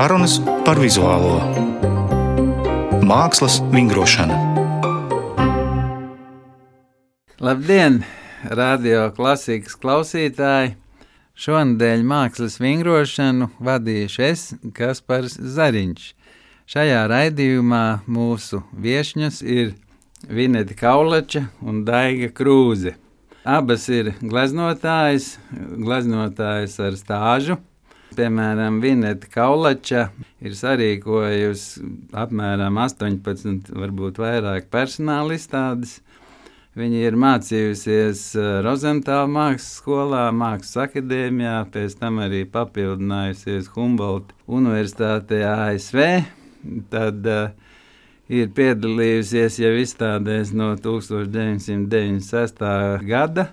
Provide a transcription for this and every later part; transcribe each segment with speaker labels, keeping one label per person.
Speaker 1: Sarunas par vizuālo mākslas vingrošanu.
Speaker 2: Labdien, radio klasikas klausītāji! Šonadēļ mākslas vingrošanu vadīšu es, Kaspars Zariņš. Šajā raidījumā mūsu viesņas ir Vineta Kaulača un Daiga Krūze. Abas ir gleznotājas, gleznotājas ar stāžu. Piemēram, Vineta Kaulača ir sarīkojusi apmēram 18, varbūt vairāk personāla izstādes. Viņa ir mācījusies Rozentāla mākslas skolā, Mākslas akadēmijā, pēc tam arī papildinājusies Humboldt Universitātē ASV. Tad uh, ir piedalījusies jau izstādēs no 1996. gada.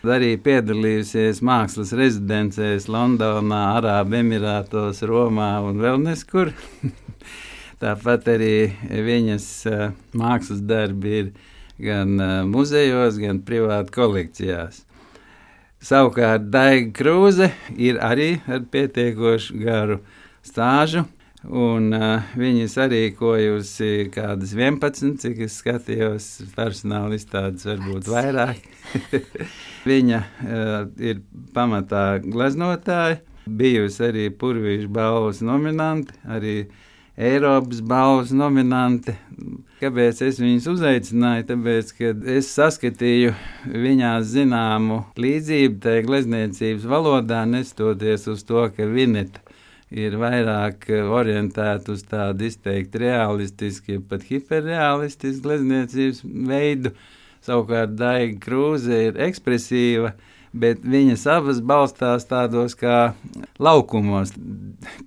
Speaker 2: Arī piedalījusies mākslas rezidencēs Londonā, Arābu Emirātos, Romā un vēl neskur. Tāpat arī viņas uh, mākslas darbi ir gan uh, muzejos, gan privāti kolekcijās. Savukārt Daiga Krūze ir arī ar pietiekoši garu stāžu Un, uh, viņa sarīkojusi kādas 11, cik es skatījos, personāla izstādes, varbūt vairāk. viņa uh, ir pamatā gleznotāja, bijusi arī Purvīša balvas nominanti, arī Eiropas balvas nominanti. Kāpēc es viņus uzaicināju? Tāpēc, ka es saskatīju viņā zināmu līdzību tajā glezniecības valodā, nestoties uz to, ka Vineta ir vairāk eh, orientēta uz tādu izteikti realistisku, ja pat hiperrealistisku glezniecības veidu. Savukārt Daiga Krūze ir ekspresīva, bet viņas abas balstās tādos kā laukumos.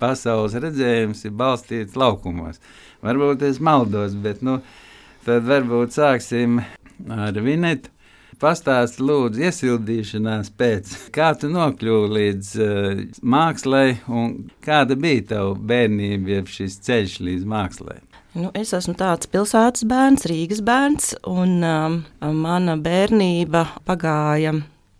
Speaker 2: Pasaules redzējums ir balstīts laukumos. Varbūt es maldos, bet nu, tad varbūt sāksim ar Vinetu. Pastāst, lūdzu, iesildīšanās pēc, kā tu nokļuvi līdz uh, mākslai un kāda bija tava bērnība, jeb šis ceļš līdz mākslai?
Speaker 3: Nu, es esmu tāds pilsētas bērns, Rīgas bērns, un um, mana bērnība pagāja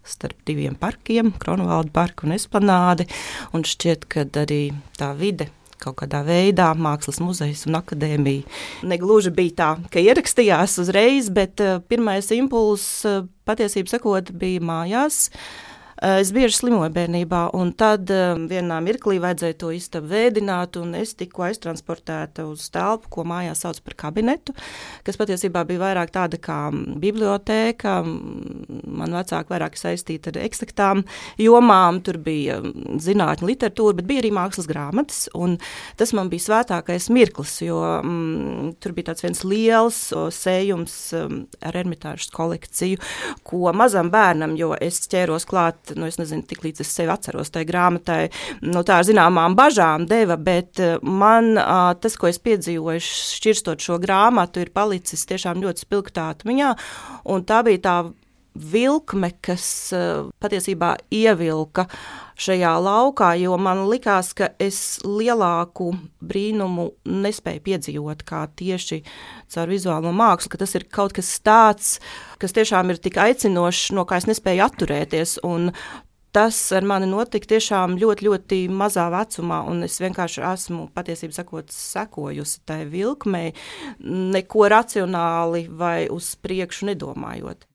Speaker 3: starp diviem parkiem, Kronvalda parku un Esplanādi, un šķiet, ka arī tā vide kaut kādā veidā mākslas muzejs un akadēmija negluži bija tā, ka ierakstījās uzreiz, bet uh, pirmais impulss uh, patiesībā sakot bija mājās. Eh, es bieži slimoju bērnībā, un tad eh, vienā mirklī vajadzēja to istabu vēdināt, un es tiku aiztransportēta uz telpu, ko mājās sauc par kabinetu, kas patiesībā bija vairāk tāda kā bibliotēka. Man vecāki vairāk saistīti ar eksaktām jomām, tur bija zinātņu literatūra, bet bija arī mākslas grāmatas, un tas man bija svētākais mirklis, jo mm, tur bija tāds viens liels sējums um, ar ermitāžas kolekciju, ko mazam bērnam, jo es ķēros klāt nu, es nezinu, tik līdz es sevi atceros tajā grāmatai, no nu, tā zināmām bažām deva, bet eh, man tas, ko es piedzīvoju, šķirstot šo grāmatu, ir palicis tiešām ļoti spilgtā atmiņā, un tā bija tā vilkme, kas patiesībā ievilka šajā laukā, jo man likās, ka es lielāku brīnumu nespēju piedzīvot kā tieši caur vizuālo mākslu, ka tas ir kaut kas tāds, kas tiešām ir tik aicinošs, no kā es nespēju atturēties. Tas ar mani notika tiešām ļoti, ļoti mazā vecumā, un es vienkārši esmu patiesībā sakot, sekojusi tai vilkmei, neko racionāli vai uz priekšu nedomājot.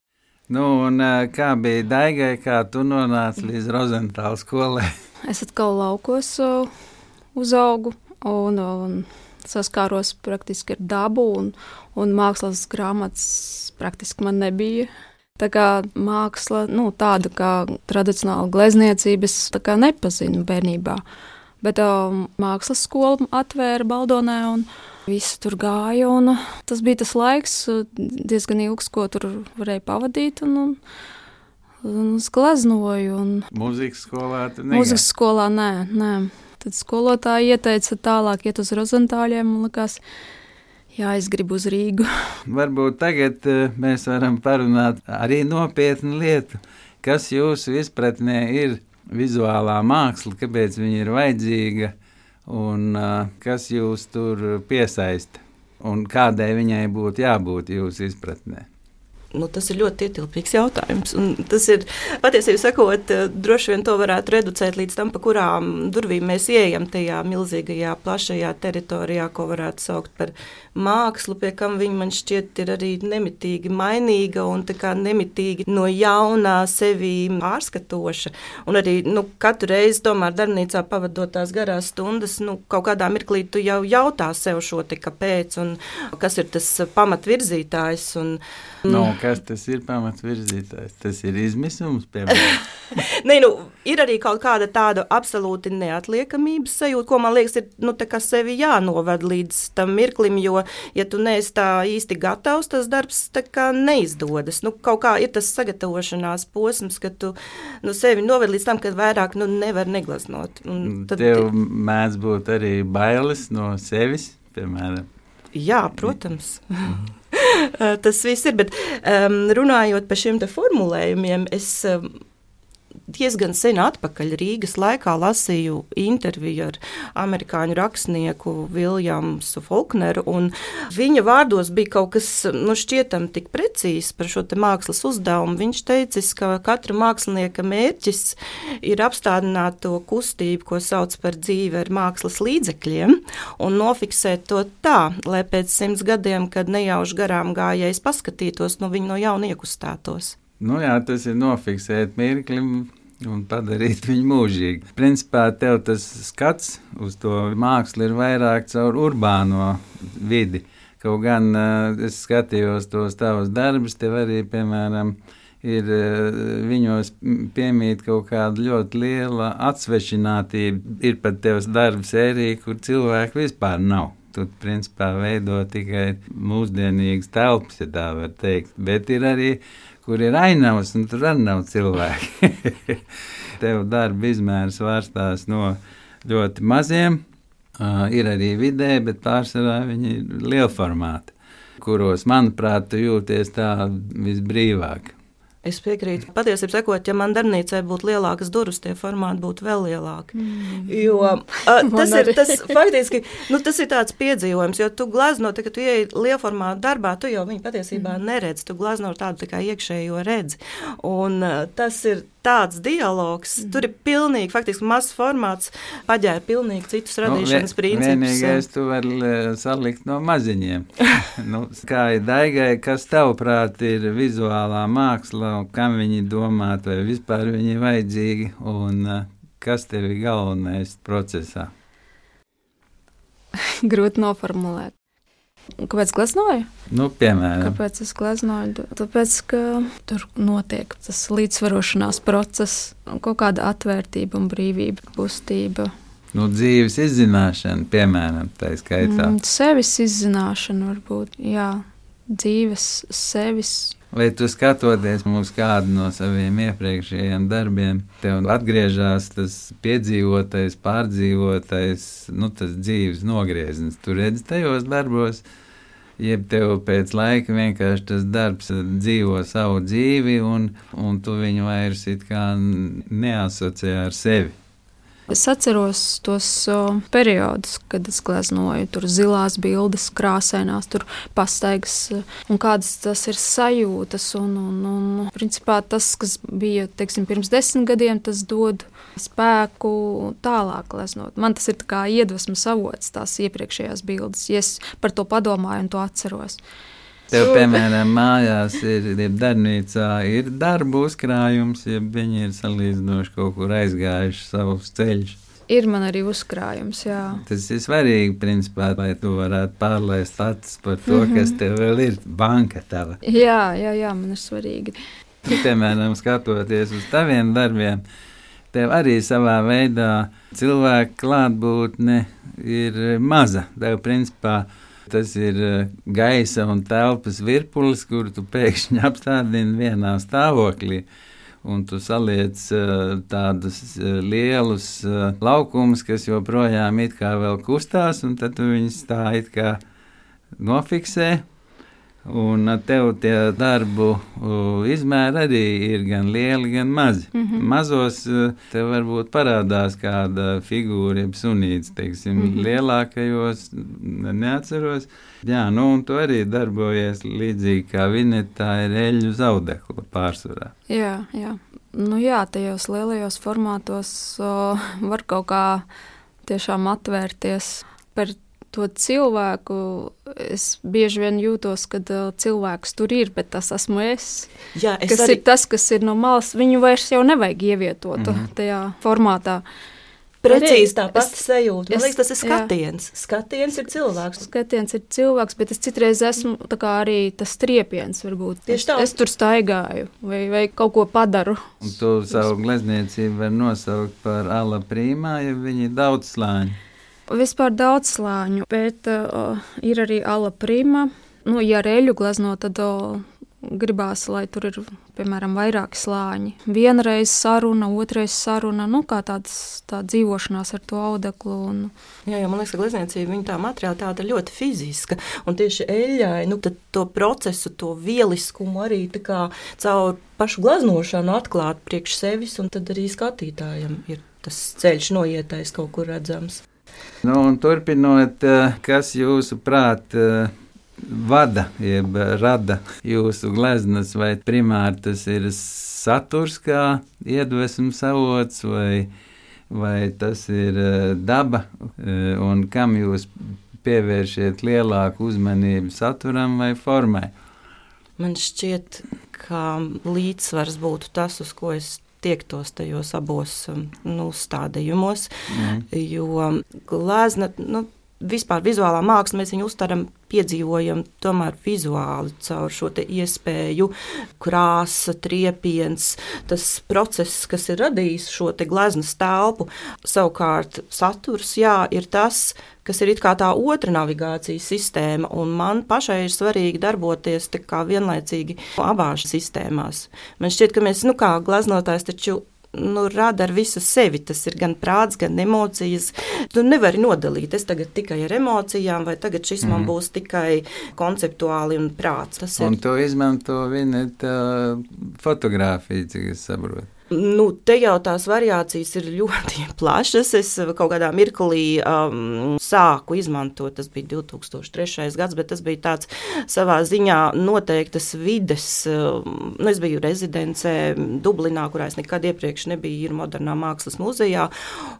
Speaker 2: Nu, un, kā bija Daigai, kā tu nonāci līdz Rozentāla skolai?
Speaker 4: Es atkal laukos uzaugu un, un saskāros praktiski ar dabu, un, un mākslas grāmatas praktiski man nebija. Tā kā māksla, nu, tāda kā tradicionāla glezniecība, es nepazinu bērnībā. Bet um, mākslas skola atvēra Baldonē, un Visi tur gāja, un tas bija tas laiks, diezgan ilgs, ko tur varēja pavadīt. Un, un, un es gleznoju. Un...
Speaker 2: Mūzikas skolā.
Speaker 4: Mūzikas skolā nē, nē. Tad skolotāji ieteica tālāk iet uz Rozentāļiem un likās, jā, es gribu uz Rīgu.
Speaker 2: Varbūt tagad mēs varam parunāt arī nopietnu lietu. Kas jūsu izpratnē ir vizuālā māksla, kāpēc viņa ir vajadzīga? Un kas jūs tur piesaista un kādai viņai būtu jābūt jūsu izpratnē?
Speaker 3: Nu, tas ir ļoti ietilpīgs jautājums. Tas ir patiesībā sakot, eh, droši vien to varētu reducēt līdz tam, pa kurām durvīm mēs ieejam tajā milzīgajā, plašajā teritorijā, ko varētu saukt par mākslu, pie kam viņa man šķiet ir arī nemitīgi mainīga un nemitīgi no jaunā sevi pārskatoša. Un arī nu, katru reizi, tomēr, darbnīcā pavadotās garās stundas, nu, kaut kādā mirklī tu jau jautā sev šo te kāpēc un kas ir tas pamatvirzītājs. Un,
Speaker 2: No, kas tas ir pamatvirzītājs? Tas ir izmisums, piemēram.
Speaker 3: Nē, nu, ir arī kaut kāda tāda absolūti neatliekamības sajūta, ko man liekas, ir nu, sevi jānoved līdz tam mirklim, jo, ja tu neesi tā īsti gatavs, tas darbs neizdodas. Nu, kaut kā ir tas sagatavošanās posms, kad tu nu, sevi noved līdz tam, ka vairāk nu, nevar neglaznot. Un
Speaker 2: tad tev mēdz būt arī bailes no sevis, piemēram.
Speaker 3: Jā, protams. Tas viss ir, bet um, runājot par šiem formulējumiem, es um, diezgan sen atpakaļ Rīgas laikā lasīju interviju ar amerikāņu rakstnieku Viljamu Falkneru. Viņa vārdos bija kaut kas nu, šķietami tik precīzs par šo mākslas uzdevumu. Viņš teica, ka katra mākslinieka mērķis ir apstādināt to kustību, ko sauc par dzīvi ar mākslas līdzekļiem, un nofiksēt to tā, lai pēc simts gadiem, kad nejauši garām gājējs paskatītos, no viņa no jauna iekustētos.
Speaker 2: Nu jā, tas ir nofiksēt mirkli, un padarīt viņu mūžīgu. Principā tev tas skats uz to mākslu ir vairāk caur urbāno vidi. Kaut gan uh, es skatījos tos tavus darbus, tev arī, piemēram, ir uh, viņos piemīt kaut kāda ļoti liela atsvešinātība. Ir pat tevs darba sērija, kur cilvēku vispār nav. Tu principā veido tikai mūsdienīgas telpas, ja tā var teikt. Bet ir arī kur ir ainavas, un tur arī nav cilvēki. Tev darba izmērs vārstās no ļoti maziem, uh, ir arī vidē, bet pārsvarā viņi ir lielformāti, kuros, manuprāt, jūties tā visbrīvāk.
Speaker 3: Es piekrītu. Patiesībā, sakot, ja man darbnīcē būtu lielākas durvis, tie formāti būtu vēl lielāki. Mm. Jo, a, tas ir tas, faktiski, nu, tas ir tāds piedzīvojums, jo tu glazno, kad tu ieej lielformāta darbā, tu jau viņu patiesībā mm. neredzi. Tu glazno tādu tā iekšējo redzi. Un a, tas ir tāds dialogs. Mm. Tur ir pilnīgi, faktiski mazs formāts, paģēra pilnīgi citus nu, radīšanas nu, principus.
Speaker 2: Vienīgais tu vari salikt no maziņiem. nu, kā ir daigai, kas tavuprāt ir vizuālā māksla, kam viņi domāt, vai vispār viņi ir vajadzīgi, un kas tev ir galvenais procesā?
Speaker 4: Grūti noformulēt. Kāpēc gleznoju?
Speaker 2: Nu, piemēram,
Speaker 4: kāpēc es gleznoju? Tāpēc, ka tur notiek tas līdzsvarošanās process, kaut kāda atvērtība un brīvība, kustība.
Speaker 2: Nu, dzīves izzināšana, piemēram, tā skaitā. Mm,
Speaker 4: sevis izzināšana varbūt, jā, dzīves, sevis.
Speaker 2: Vai tu skatoties uz kādu no saviem iepriekšējiem darbiem, tev atgriežas tas piedzīvotais, pārdzīvotais, nu, tas dzīves nogrieznis. Tu redzi tajos darbos, jeb tev pēc laika vienkārši tas darbs dzīvo savu dzīvi, un, un tu viņu vairs neasociē ar sevi.
Speaker 4: Es atceros tos uh, periodus, kad es gleznoju, tur zilās bildes, krāsainās, tur pastaigas, un kādas tas ir sajūtas. Un, un, un, principā tas, kas bija teiksim, pirms desmit gadiem, tas dod spēku tālāk gleznot. Man tas ir kā iedvesmas avots, tās iepriekšējās bildes, ja es par to padomāju un to atceros.
Speaker 2: Tev, piemēram, mājās ir, ir darbnīcā, ir darba uzkrājums, ja viņi ir salīdzinoši kaut kur aizgājuši savus ceļus.
Speaker 4: Ir man arī uzkrājums, jā.
Speaker 2: Tas ir svarīgi, principā, lai tu varētu pārlaist acis par to, mm -hmm. kas tev vēl ir, banka tava.
Speaker 4: Jā, jā, jā man ir svarīgi.
Speaker 2: Tu, piemēram, skatoties uz taviem darbiem, tev arī savā veidā cilvēka klātbūtne ir maza. Tev, principā, Tas ir eh, gaisa un telpas virpulis, kuru tu pēkšņi apstādini vienā stāvoklī. Un tu saliec uh, tādus uh, lielus uh, laukumus, kas joprojām it kā vēl kustās, un tad tu viņus tā it kā nofiksē. Un tev tie darbu izmēri arī ir gan lieli, gan mazi. Mm -hmm. Mazos tev varbūt parādās kāda figūra, jeb sunīts, teiksim, mm -hmm. lielākajos neatceros. Jā, nu, un tu arī darbojies līdzīgi kā Vinetā ir eļļu zaudekla pārsvarā.
Speaker 4: Jā, jā. Nu jā, tajos lielajos formātos o, var kaut kā tiešām atvērties par to cilvēku es bieži vien jūtos, ka uh, cilvēks tur ir, bet tas esmu es.
Speaker 3: Jā, es
Speaker 4: kas arī... ir tas, kas ir no malas, viņu vairs jau nevajag ievietot mm -hmm. tajā formātā.
Speaker 3: Precīzi tā pati sajūta. Man liekas, tas ir skatiens. Jā. Skatiens ir cilvēks.
Speaker 4: Skatiens ir cilvēks, bet es citreiz esmu arī tas triepiens. Varbūt.
Speaker 3: Tieši tā.
Speaker 4: Es, es tur staigāju vai, vai kaut ko padaru.
Speaker 2: Un tu savu glezniecību var nosaukt par ala prīmā, ja viņi ir daudz slāņu.
Speaker 4: Vispār daudz slāņu, bet uh, ir arī ala prima. Nu, ja ar eļu glezno, tad uh, gribās, lai tur ir piemēram vairāki slāņi. Vienreiz saruna, otrreiz saruna, nu, kā tāds tā dzīvošanās ar to audeklu. Un...
Speaker 3: Jā, jā, man liekas, ka glezniecība tā materiālitāte ir ļoti fiziska. Un tieši eļļai nu, to procesu, to vieliskumu arī caur pašu gleznošanu atklāt priekš sevis, un tad arī skatītājiem ir tas ceļš noietais kaut kur redzams.
Speaker 2: Nu, turpinot, eh, kas jūsuprāt eh, vada, jeb rada jūsu gleznas, vai primāri tas ir saturs kā iedvesmas avots, vai, vai tas ir eh, daba, un kam jūs pievēršiet lielāku uzmanību saturam vai formai?
Speaker 3: Man šķiet, ka līdzsvars būtu tas, uz ko es tiektos tajos abos um, nu, stādījumos. Mm. Jo glezna, nu, vispār vizuālā māksla, mēs viņu uztveram, piedzīvojam tomēr vizuāli caur šo iespēju, krāsa, triepiens, tas process, kas ir radījis šo gleznas telpu. Savukārt saturs, jā, ir tas, kas ir kā tā otra navigācijas sistēma, un man pašai ir svarīgi darboties vienlaicīgi abās sistēmās. Man šķiet, ka mēs, nu kā glaznotājs, taču nu, rada ar visu sevi. Tas ir gan prāts, gan emocijas. Tu nevari nodalīt, es tagad tikai ar emocijām, vai tagad šis mm. man mhm. būs tikai konceptuāli un prāts. Tas
Speaker 2: un ir. to izmanto viņa fotografija, cik es saprotu.
Speaker 3: Nu, te jau tās variācijas ir ļoti plašas. Es kaut kādā mirklī um, sāku izmantot, tas bija 2003. gads, bet tas bija tāds savā ziņā noteiktas vides. Um, nu, es biju rezidencē Dublinā, kurā es nekad iepriekš nebiju, ir modernā mākslas muzejā.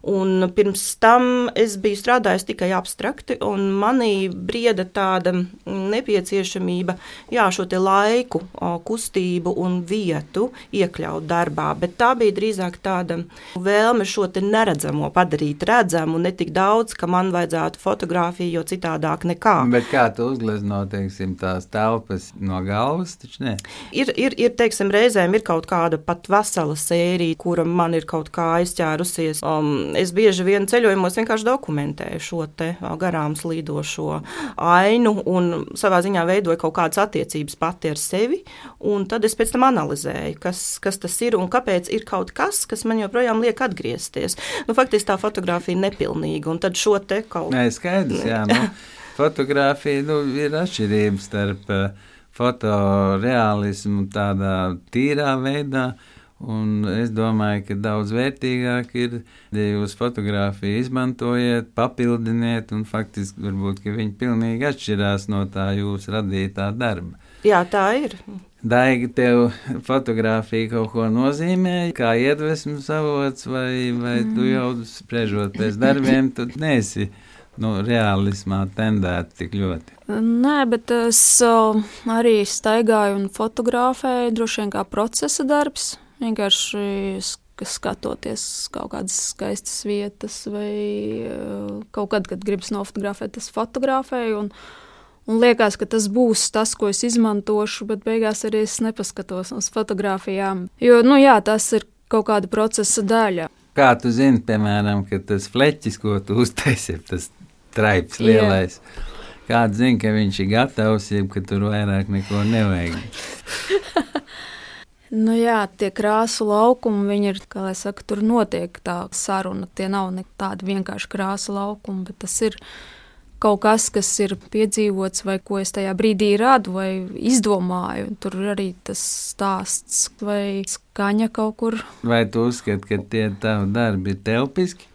Speaker 3: Un pirms tam es biju strādājis tikai abstrakti, un manī brieda tāda nepieciešamība, jā, šo te laiku, kustību un vietu iekļaut darbā. Bet tā bija drīzāk tāda vēlme šo neredzamo padarīt redzamu, ne tik daudz, ka man vajadzētu fotografiju, jo citādāk nekā.
Speaker 2: Bet kā tu uzglezno, teiksim, tās telpas no galvas, taču ne?
Speaker 3: Ir, ir, ir teiksim, reizēm ir kaut kāda pat vesela sērija, kura man ir kaut kā aizķērusies. Um, es bieži vien ceļojumos vienkārši dokumentēju šo te garām slīdošo ainu un savā ziņā veidoju kaut kādas attiecības pati ar sevi, un tad es pēc tam analizēju, kas, kas tas ir un kāpēc ir kaut kas, kas man joprojām liek atgriezties. Nu, faktiski tā fotografija ir nepilnīga, un tad šo te kaut
Speaker 2: ko. Skaidrs, jā. Nu, fotografija nu, ir atšķirība starp uh, fotoreālismu tādā tīrā veidā. Un es domāju, ka daudz vērtīgāk ir, ja jūs fotografiju izmantojat, papildiniet, un faktiski varbūt viņi pilnīgi atšķirās no tā jūsu radītā darba.
Speaker 3: Jā, tā ir.
Speaker 2: Daigi, tev fotografija kaut ko nozīmē, kā iedvesmas avots, vai, vai mm. tu jau spriežot pēc darbiem, tu neesi nu, realismā tendēta tik ļoti?
Speaker 4: Nē, bet es arī staigāju un fotografēju, droši vien kā procesa darbs. Vienkārši skatoties kaut kādas skaistas vietas, vai kaut kad, kad gribas nofotografēt, es fotografēju. Un, Un liekas, ka tas būs tas, ko es izmantošu, bet beigās arī es nepaskatos uz fotografijām. Jo nu, jā, tas ir kaut kāda procesa daļa.
Speaker 2: Kā tu zini, piemēram, ka tas fleķis, ko tu uztaisīji, tas traips lielais. Jā. Kāds zina, ka viņš ir gatavs, jeb ka tur vairāk neko nevajag.
Speaker 4: nu jā, tie krāsu laukumi, viņi ir, kā lai saka, tur notiek tā saruna. Tie nav tādi vienkārši krāsu laukumi, bet tas ir kaut kas, kas ir piedzīvots, vai ko es tajā brīdī radu, vai izdomāju. Tur arī tas stāsts vai skaņa kaut kur.
Speaker 2: Vai tu uzskati, ka tie tavi darbi ir telpiski?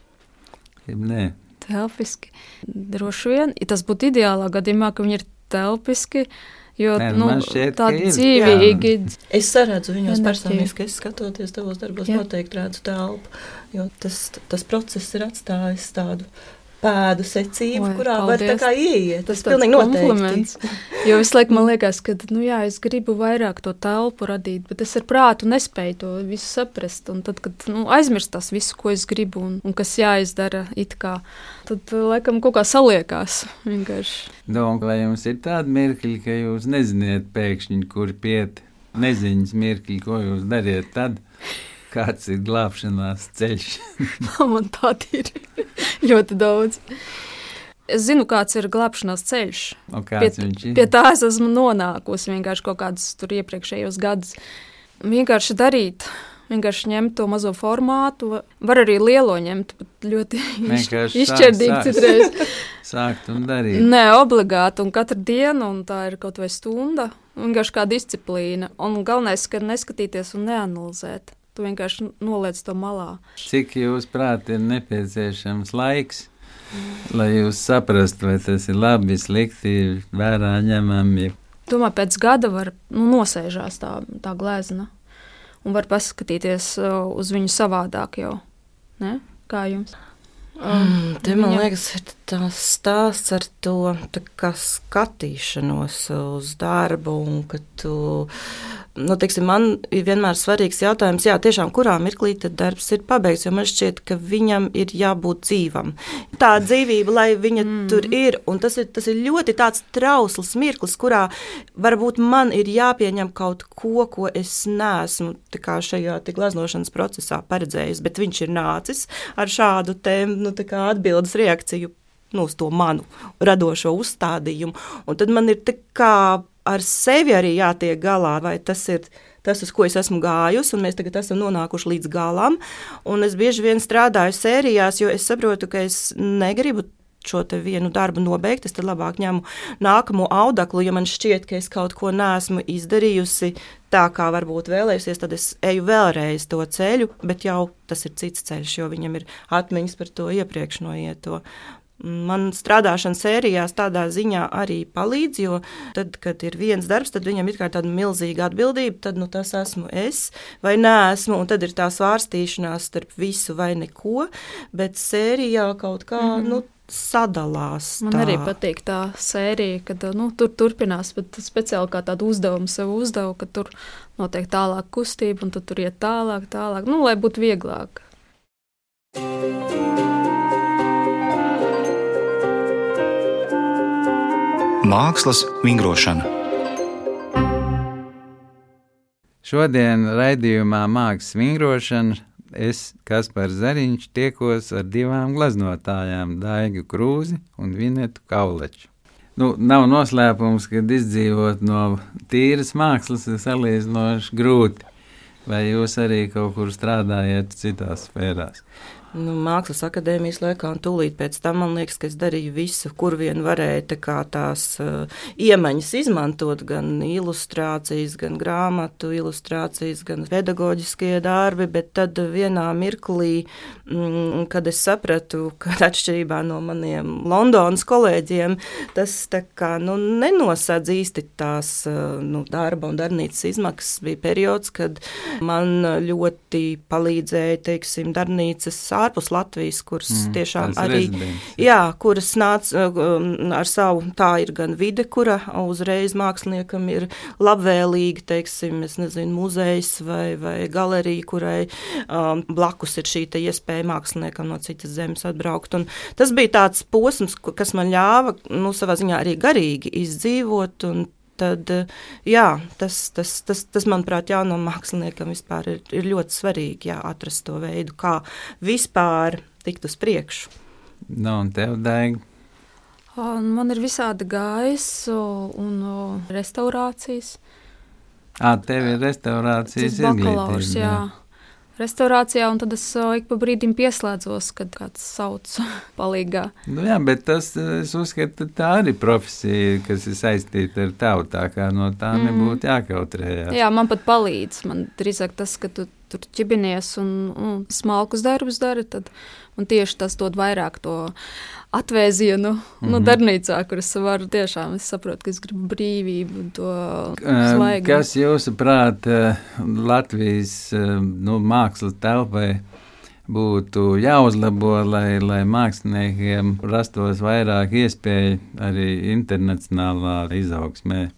Speaker 2: Nē,
Speaker 4: telpiski. Droši vien, ja tas būtu ideālā gadījumā, ka viņi ir telpiski. Jo
Speaker 2: Nē,
Speaker 4: nu, tādi dzīvīgi.
Speaker 3: Es saredzu viņos
Speaker 4: Enerģija.
Speaker 3: personiski, es skatoties tavos darbos,
Speaker 4: Jā.
Speaker 3: noteikti redzu telpu, jo tas, tas process ir atstājis tādu pēdu secību,
Speaker 4: Oi,
Speaker 3: kurā var tā
Speaker 4: paldies.
Speaker 3: kā ieiet.
Speaker 4: Tas
Speaker 3: Tas pilnīgi
Speaker 4: tāds
Speaker 3: noteikti.
Speaker 4: kompliments. Jo visu laiku man liekas, ka nu, jā, es gribu vairāk to telpu radīt, bet es ar prātu nespēju to visu saprast. Un tad, kad nu, aizmirst tas visu, ko es gribu un, un kas jāizdara, it kā, tad laikam kaut kā saliekās. Vienkārši.
Speaker 2: Domāju, vai jums ir tādi mirkļi, ka jūs neziniet pēkšņi, kur piet neziņas mirkļi, ko jūs dariet tad, kāds ir glābšanās ceļš.
Speaker 4: Man tādi ir ļoti daudz. Es zinu, kāds ir glābšanās ceļš. Pie-? Pie tā es esmu nonākusi vienkārši kaut kādus tur iepriekšējos gadus. Vienkārši darīt, vienkārši ņemt to mazo formātu, var arī lielo ņemt, bet ļoti
Speaker 2: Vienkārši
Speaker 4: izšķirdīgi
Speaker 2: sāk- sāk.
Speaker 4: citreiz.
Speaker 2: Sākt un darīt.
Speaker 4: Nē, obligāti, un katru dienu, un tā ir kaut vai stunda, vienkārši kā disciplīna. Un galvenais, ka neskatīties un neanalizēt. Tu vienkārši noliec to malā.
Speaker 2: Cik jūs prāt ir nepieciešams laiks, lai jūs saprastu, vai tas ir labi, slikti, vērā ņemami.
Speaker 4: Domāju, pēc gada var nu, nosēžās tā, tā glezna. Un var paskatīties uh, uz viņu savādāk jau. Ne? Kā jums?
Speaker 3: Mm, te man liekas, ir tas stāsts ar to skatīšanos uz darbu, un ka tu, nu, teiksim, man ir vienmēr svarīgs jautājums, jā, tiešām, kurā mirklī tad darbs ir pabeigts, jo man šķiet, ka viņam ir jābūt dzīvam. Tā dzīvība, lai viņa mm. tur ir, un tas ir, tas ir ļoti tāds trausls mirklis, kurā varbūt man ir jāpieņem kaut ko, ko es neesmu šajā glaznošanas procesā paredzējis, bet viņš ir nācis ar šādu te, nu, atbildes reakciju nu, uz to manu radošo uzstādījumu. Un tad man ir ar sevi arī jātiek galā, vai tas ir tas, uz ko es esmu gājusi, un mēs tagad esam nonākuši līdz galam. Un es bieži vien strādāju sērijās, jo es saprotu, ka es negribu šo vienu darbu nobeigt, es tad labāk ņemu nākamo audeklu. Ja man šķiet, ka es kaut ko neesmu izdarījusi tā, kā varbūt vēlējusies, tad es eju vēlreiz to ceļu, bet jau tas ir cits ceļš, jo viņam ir atmiņas par to iepriekš noieto. Man strādāšana sērijās tādā ziņā arī palīdz, jo tad, kad ir viens darbs, tad viņam ir tāda milzīga atbildība, tad nu, tas esmu es vai nē, esmu, un tad ir tā svārstīšanās starp visu vai neko, bet sērijā kaut kā mm. nu, sadalās.
Speaker 4: Man
Speaker 3: tā.
Speaker 4: arī patīk tā sērija, kad nu, tur turpinās, bet speciāli kā tādu uzdevumu sev uzdevu, ka tur notiek tālāk kustība, un tad tur iet tālāk, tālāk, nu, lai būtu vieglāk.
Speaker 1: Mākslas vingrošana.
Speaker 2: Šodien raidījumā Mākslas vingrošana es, Kaspars Zariņš, tiekos ar divām glaznotājām, Daigu Krūzi un Vinetu Kauleču. Nu, nav noslēpums, ka izdzīvot no tīras mākslas ir salīdzinoši grūti. Vai jūs arī kaut kur strādājat citās sfērās?
Speaker 3: Nu, mākslas akadēmijas laikā, un tūlīt pēc tam man liekas, ka es darīju visu, kur vien varēju tā tās uh, iemaņas izmantot, gan ilustrācijas, gan grāmatu ilustrācijas, gan pedagoģiskie darbi, bet tad vienā mirklī, mm, kad es sapratu, ka atšķirībā no maniem Londonas kolēģiem, tas tā kā nu, nenosadz īsti tās uh, nu, darba un darbnīcas izmaksas, bija periods, kad man ļoti palīdzēja, teiksim, darbnīcas ārpus Latvijas, kuras mm, tiešām arī.
Speaker 2: rezidences.
Speaker 3: Jā, kuras nāca um, ar savu, tā ir gan vide, kura uzreiz māksliniekam ir labvēlīga, teiksim, es nezinu, muzejs vai, vai galerija, kurai um, blakus ir šī iespēja māksliniekam no citas zemes atbraukt. Un tas bija tāds posms, kas man ļāva, nu, savā ziņā arī garīgi izdzīvot. un Tad, eh, jā, tas, tas, tas, tas, manuprāt, jaunam māksliniekam vispār ir, ir ļoti svarīgi jā, atrast to veidu, kā vispār tikt uz priekšu.
Speaker 2: Nu, un tev,
Speaker 4: Un man ir visādi gājis o, un o, restaurācijas.
Speaker 2: Ā, tev ir
Speaker 4: bakalaurs,
Speaker 2: izglītība,
Speaker 4: jā. Restaurācijā, un tad es ik pa brīdim pieslēdzos, kad kāds sauc palīgā.
Speaker 2: Nu jā, bet tas, es uzskatu, tā arī profesija, kas ir saistīta ar tavu, tā kā no tā mm. nebūtu jākautrējās.
Speaker 4: Jā, man pat palīdz. Man drīzāk tas, ka tu tur ķibinies un, un smalkus darbus dari, tad man tieši tas dod vairāk to atvēzienu mm -hmm. nu, mhm. darbnīcā, kur es varu tiešām, es saprotu, ka es gribu brīvību, to
Speaker 2: slēgumu. Kas jūsuprāt Latvijas nu, mākslas telpai būtu jāuzlabo, lai, lai māksliniekiem rastos vairāk iespēju arī internacionālā izaugsmē?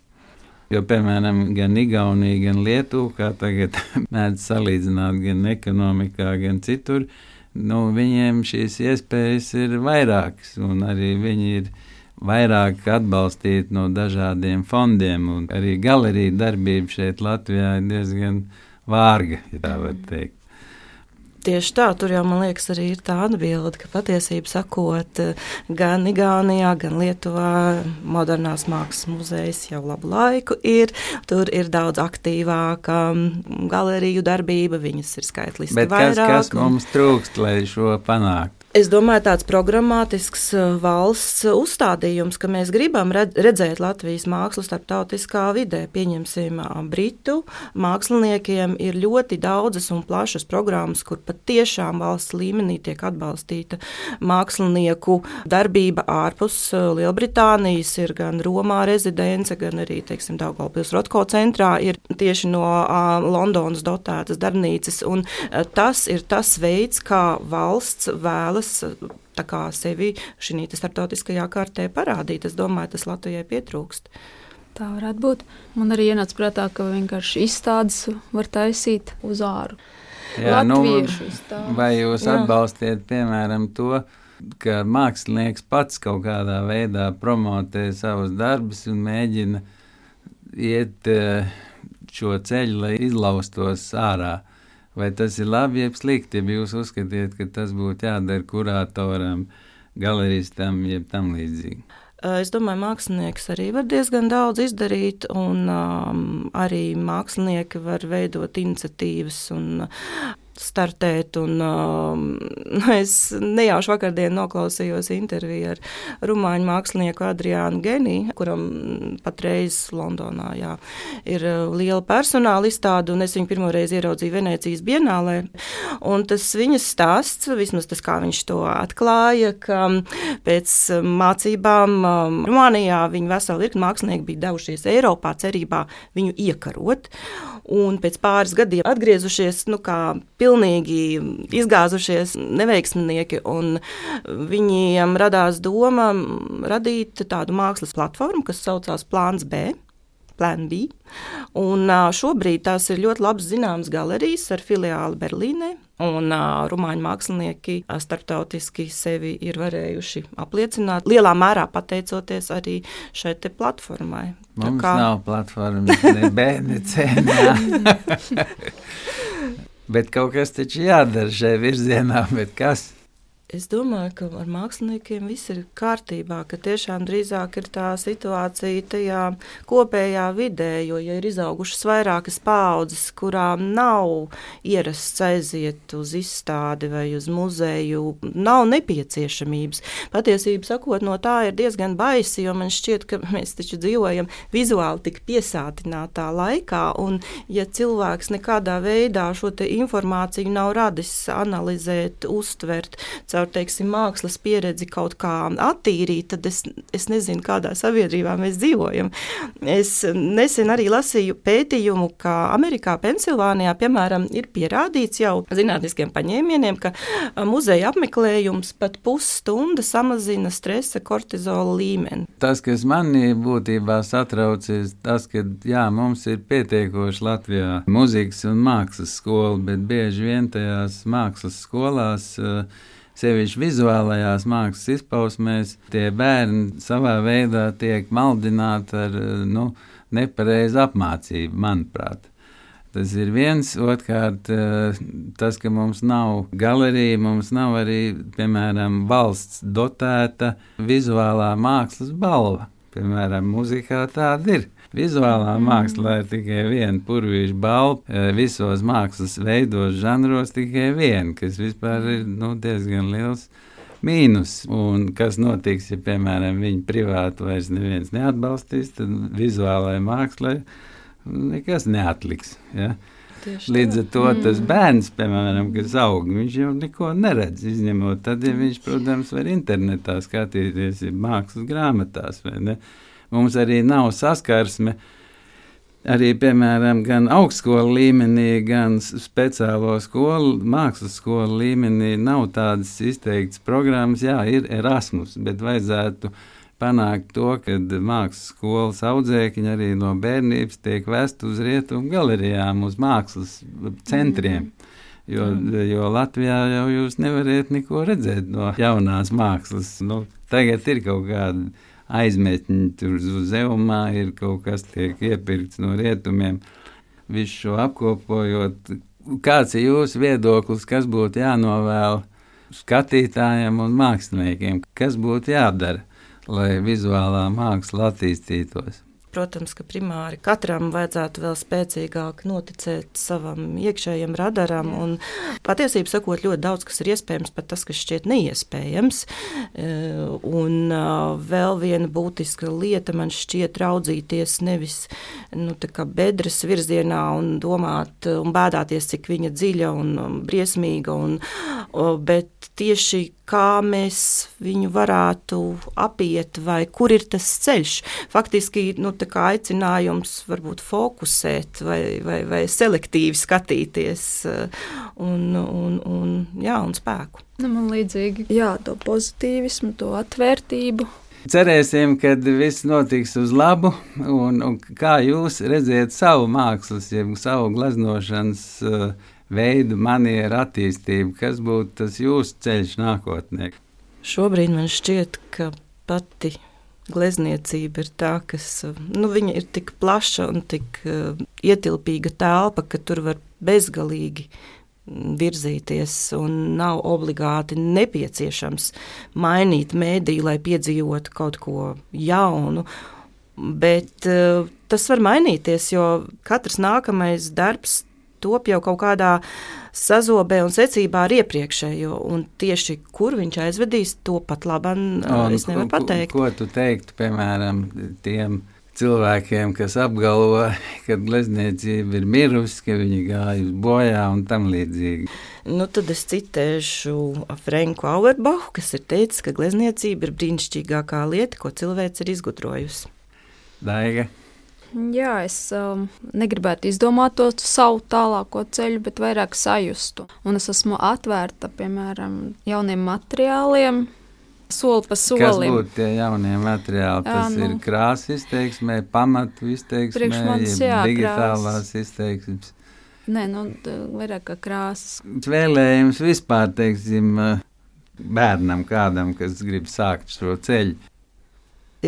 Speaker 2: Jo, piemēram, gan Igaunija, gan Lietuva, kā tagad mēdz salīdzināt, gan ekonomikā, gan citur, nu, viņiem šīs iespējas ir vairākas, un arī viņi ir vairāk atbalstīti no dažādiem fondiem, arī galerija darbība šeit Latvijā ir diezgan vārga, ja tā var teikt.
Speaker 3: Tieši tā, tur jau man liekas, arī ir tā atbilde, ka patiesībā sakot, gan Igaunijā, gan Lietuvā modernās mākslas muzejs jau labu laiku ir. Tur ir daudz aktīvāka galeriju darbība, viņas ir skaitliski
Speaker 2: Bet vairāk. Kas, kas mums trūkst, lai šo panāktu?
Speaker 3: Es domāju, tāds programmatisks uh, valsts uzstādījums, ka mēs gribam redzēt Latvijas mākslu starptautiskā vidē. Pieņemsim, uh, Britu māksliniekiem ir ļoti daudzas un plašas programmas, kur patiešām valsts līmenī tiek atbalstīta mākslinieku darbība ārpus Lielbritānijas. Ir gan Romā rezidence, gan arī Daugavpils Rotko centrā ir tieši no Londonas dotētas darbnīcas. Tas ir tas veids, kā valsts vēlas vēlas sevi šī starptautiskajā kārtē parādīt. Es domāju, tas Latvijai pietrūkst.
Speaker 4: Tā varētu būt. Man arī ienāca prātā, ka vienkārši izstādes var taisīt uz āru.
Speaker 2: Jā, nu, vai jūs Jā. atbalstiet, piemēram, to, ka mākslinieks pats kaut kādā veidā promotē savus darbus un mēģina iet eh, šo ceļu, lai izlaustos ārā? Vai tas ir labi, jeb slikti, ja jūs uzskatiet, ka tas būtu jādara kuratoram, galeristam, jeb tam līdzīgi?
Speaker 3: Es domāju, mākslinieks arī var diezgan daudz izdarīt, un um, arī mākslinieki var veidot iniciatīvas un startēt. Un, uh, es nejauši vakardien noklausījos interviju ar rumāņu mākslinieku Adriānu Geniju, kuram patreiz Londonā jā, ir uh, liela personāla izstāde, un es viņu pirmoreiz ieraudzīju Venecijas bienālē. Un tas viņas stāsts, vismaz tas, kā viņš to atklāja, ka pēc mācībām um, Rumānijā viņi veseli virkni mākslinieki bija devušies Eiropā cerībā viņu iekarot, un pēc pāris gadiem atgriezušies, nu kā pilnīgi izgāzušies neveiksminieki, viņiem radās doma radīt tādu mākslas platformu, kas saucās Plāns B. Plan B. Un šobrīd tās ir ļoti labi zināmas galerijas ar filiāli Berlīnē. Un uh, rumāņu mākslinieki uh, starptautiski sevi ir varējuši apliecināt, lielā mērā pateicoties arī šai platformai.
Speaker 2: Mums kā... nav platformas, ne B, ne C. Bet kaut kas taču jādara šajā virzienā, bet kas?
Speaker 3: Es domāju, ka ar māksliniekiem viss ir kārtībā, ka tiešām drīzāk ir tā situācija tajā kopējā vidē, jo, ja ir izaugušas vairākas paudzes, kurām nav ierasts aiziet uz izstādi vai uz muzeju, nav nepieciešamības. Patiesībā sakot, no tā ir diezgan baisi, jo man šķiet, ka mēs taču dzīvojam vizuāli tik piesātinātā laikā, un ja cilvēks nekādā veidā šo informāciju nav radis analizēt, uztvert, caur teiksim, mākslas pieredzi kaut kā attīrīt, tad es, es nezinu, kādā sabiedrībā mēs dzīvojam. Es nesen arī lasīju pētījumu, ka Amerikā, Pensilvānijā, piemēram, ir pierādīts jau zinātniskiem paņēmieniem, ka muzeja apmeklējums pat pusstunda samazina stresa kortizola līmeni.
Speaker 2: Tas, kas manī būtībā satrauc, ir tas, ka jā, mums ir pietiekoši Latvijā muzikas un mākslas skola, bet bieži vien tajās mākslas skolās uh, sevišķi vizuālajās mākslas izpausmēs, tie bērni savā veidā tiek maldināti ar nu, nepareizu apmācību, manuprāt. Tas ir viens. Otrkārt, tas, ka mums nav galerija, mums nav arī, piemēram, valsts dotēta vizuālā mākslas balva. Piemēram, mūzikā tāda ir. Vizuālā mākslā ir tikai viena purvīša balva. Visos mākslas veidos, žanros tikai viena, kas vispār ir nu, diezgan liels mīnus. Un kas notiks, ja, piemēram, viņi privāti vairs neviens neatbalstīs, tad vizuālajai mākslai nekas neatliks. Ja? Tieši Līdz ar to mm. tas bērns, piemēram, kas aug, viņš jau neko neredz. Izņemot, tad, ja viņš, protams, var internetā skatīties, mākslas grāmatās. Mums arī nav saskarsme. Arī, piemēram, gan augstskolu līmenī, gan speciālo skolu, mākslas skolu līmenī nav tādas izteiktas programmas. Jā, ir Erasmus, bet vajadzētu panākt to, ka mākslas skolas audzēkņi arī no bērnības tiek vest uz rietumu galerijām, uz mākslas centriem. Mm. Jo, jo Latvijā jau jūs nevarat neko redzēt no jaunās mākslas. Nu, tagad ir kaut kāda aizmetņi tur uz zeumā, ir kaut kas tiek iepirkts no rietumiem. Visu šo apkopojot, kāds ir jūsu viedoklis, kas būtu jānovēl skatītājiem un māksliniekiem, kas būtu jādara? lai vizuālā māksla attīstītos.
Speaker 3: Protams, ka primāri katram vajadzētu vēl spēcīgāk noticēt savam iekšējam radaram. Patiesībā sakot, ļoti daudz kas ir iespējams, pat tas, kas šķiet neiespējams. E, un vēl viena būtiska lieta man šķiet raudzīties nevis nu, bedres virzienā un domāt un bēdāties, cik viņa dziļa un briesmīga, un, bet tieši kā mēs viņu varētu apiet, vai kur ir tas ceļš. Faktiski nu, aicinājums varbūt fokusēt vai, vai, vai selektīvi skatīties eh, un, un, un, jā, un spēku.
Speaker 4: Nu, man līdzīgi, jā, to pozitīvismu, to atvērtību.
Speaker 2: Cerēsim, ka viss notiks uz labu, un, un kā jūs redzat savu mākslas, jeb savu gleznošanas uh, veidu, manieru attīstību, kas būtu tas jūsu ceļš nākotnē?
Speaker 3: Šobrīd man šķiet, ka pati glezniecība ir tā, kas nu, ir tik plaša un tik uh, ietilpīga telpa, ka tur var bezgalīgi virzīties, un nav obligāti nepieciešams mainīt mēdīju, lai piedzīvotu kaut ko jaunu. Bet uh, tas var mainīties, jo katrs nākamais darbs top jau kaut kādā sazobē un secībā ar iepriekšējo. Un tieši kur viņš aizvedīs, to pat labi es nevaru pateikt.
Speaker 2: Ko, ko tu teiktu, piemēram, tiem? cilvēkiem, kas apgalvo, ka glezniecība ir mirusi, ka viņi gājusi bojā un tam līdzīgi.
Speaker 3: Nu, tad es citēšu Franku Auerbachu, kas ir teicis, ka glezniecība ir brīnišķīgākā lieta, ko cilvēks ir izgudrojusi.
Speaker 2: Daiga.
Speaker 4: Jā, es um, negribētu izdomāt to savu tālāko ceļu, bet vairāk sajustu. Un es esmu atvērta, piemēram, jauniem materiāliem, soli pa solim.
Speaker 2: Kas būtu tie jaunie materiāli? Jā, Tas nu, ir krāsa izteiksmē, pamatu izteiksmē, manis, jā, digitālās krāsas. izteiksmes.
Speaker 4: Nē, nu, vairāk kā krāsas.
Speaker 2: Vēlējums vispār, teiksim, bērnam kādam, kas grib sākt šo ceļu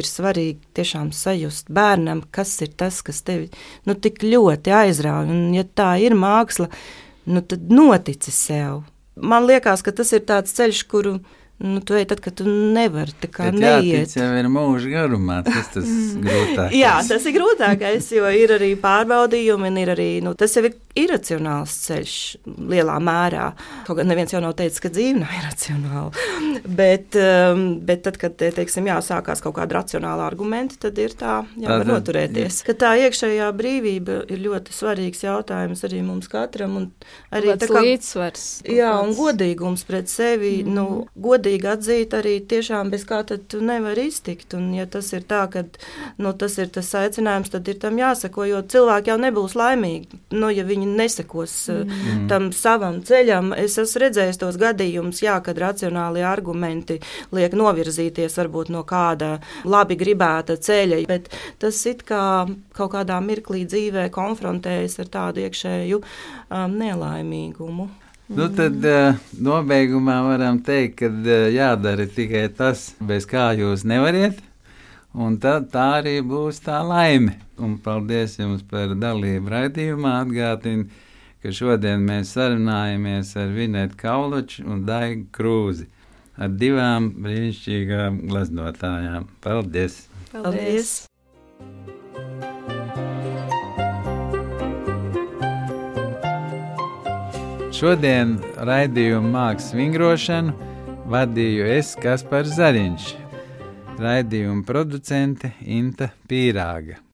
Speaker 3: ir svarīgi tiešām sajust bērnam, kas ir tas, kas tevi nu, tik ļoti aizrauja. Un, ja tā ir māksla, nu, tad notici sev. Man liekas, ka tas ir tāds ceļš, kuru Nu, tu ej tad, kad tu nevari tā kā Bet neiet.
Speaker 2: Tas jau ir mūža garumā, tas tas grūtākais.
Speaker 3: jā, tas ir grūtākais, jo ir arī pārbaudījumi, un ir arī, nu, tas jau ir iracionāls ceļš lielā mērā. Kaut gan neviens jau nav teicis, ka dzīve nav iracionāla. bet, um, bet tad, kad, teiksim, jā, sākās kaut kāda racionāla argumenta, tad ir tā, jāvar tā, noturēties. Ka tā iekšējā brīvība ir ļoti svarīgs jautājums arī mums katram, un arī
Speaker 4: tā kā līdzsvars.
Speaker 3: Jā, un godīgums pret sevi, mm -hmm. nu, godīgi atzīt arī tiešām, bez kā tad tu nevari iztikt. Un ja tas ir tā, ka nu, tas ir tas aicinājums, tad ir tam jāsako, jo cilvēki jau nebūs laimīgi, nu, ja viņi nesekos eh, mm. tam savam ceļam. Es esmu redzējis tos gadījumus, jā, kad racionāli argumenti liek novirzīties varbūt no kāda labi gribēta ceļa, bet tas it kā kaut kādā mirklī dzīvē konfrontējas ar tādu iekšēju um, nelaimīgumu.
Speaker 2: Nu, tad uh, nobeigumā varam teikt, ka uh, jādara tikai tas, bez kā jūs nevariet. Un tad tā arī būs tā laime. Un paldies jums par dalību raidījumā. Atgādinu, ka šodien mēs sarunājamies ar Vinētu Kauluču un Daigu Krūzi. Ar divām brīnišķīgām glaznotājām.
Speaker 3: Paldies! Paldies!
Speaker 2: Šodien raidījumu mākslas vingrošanu vadīju es Kaspars Zariņš raidījuma producente Inta Pīrāga.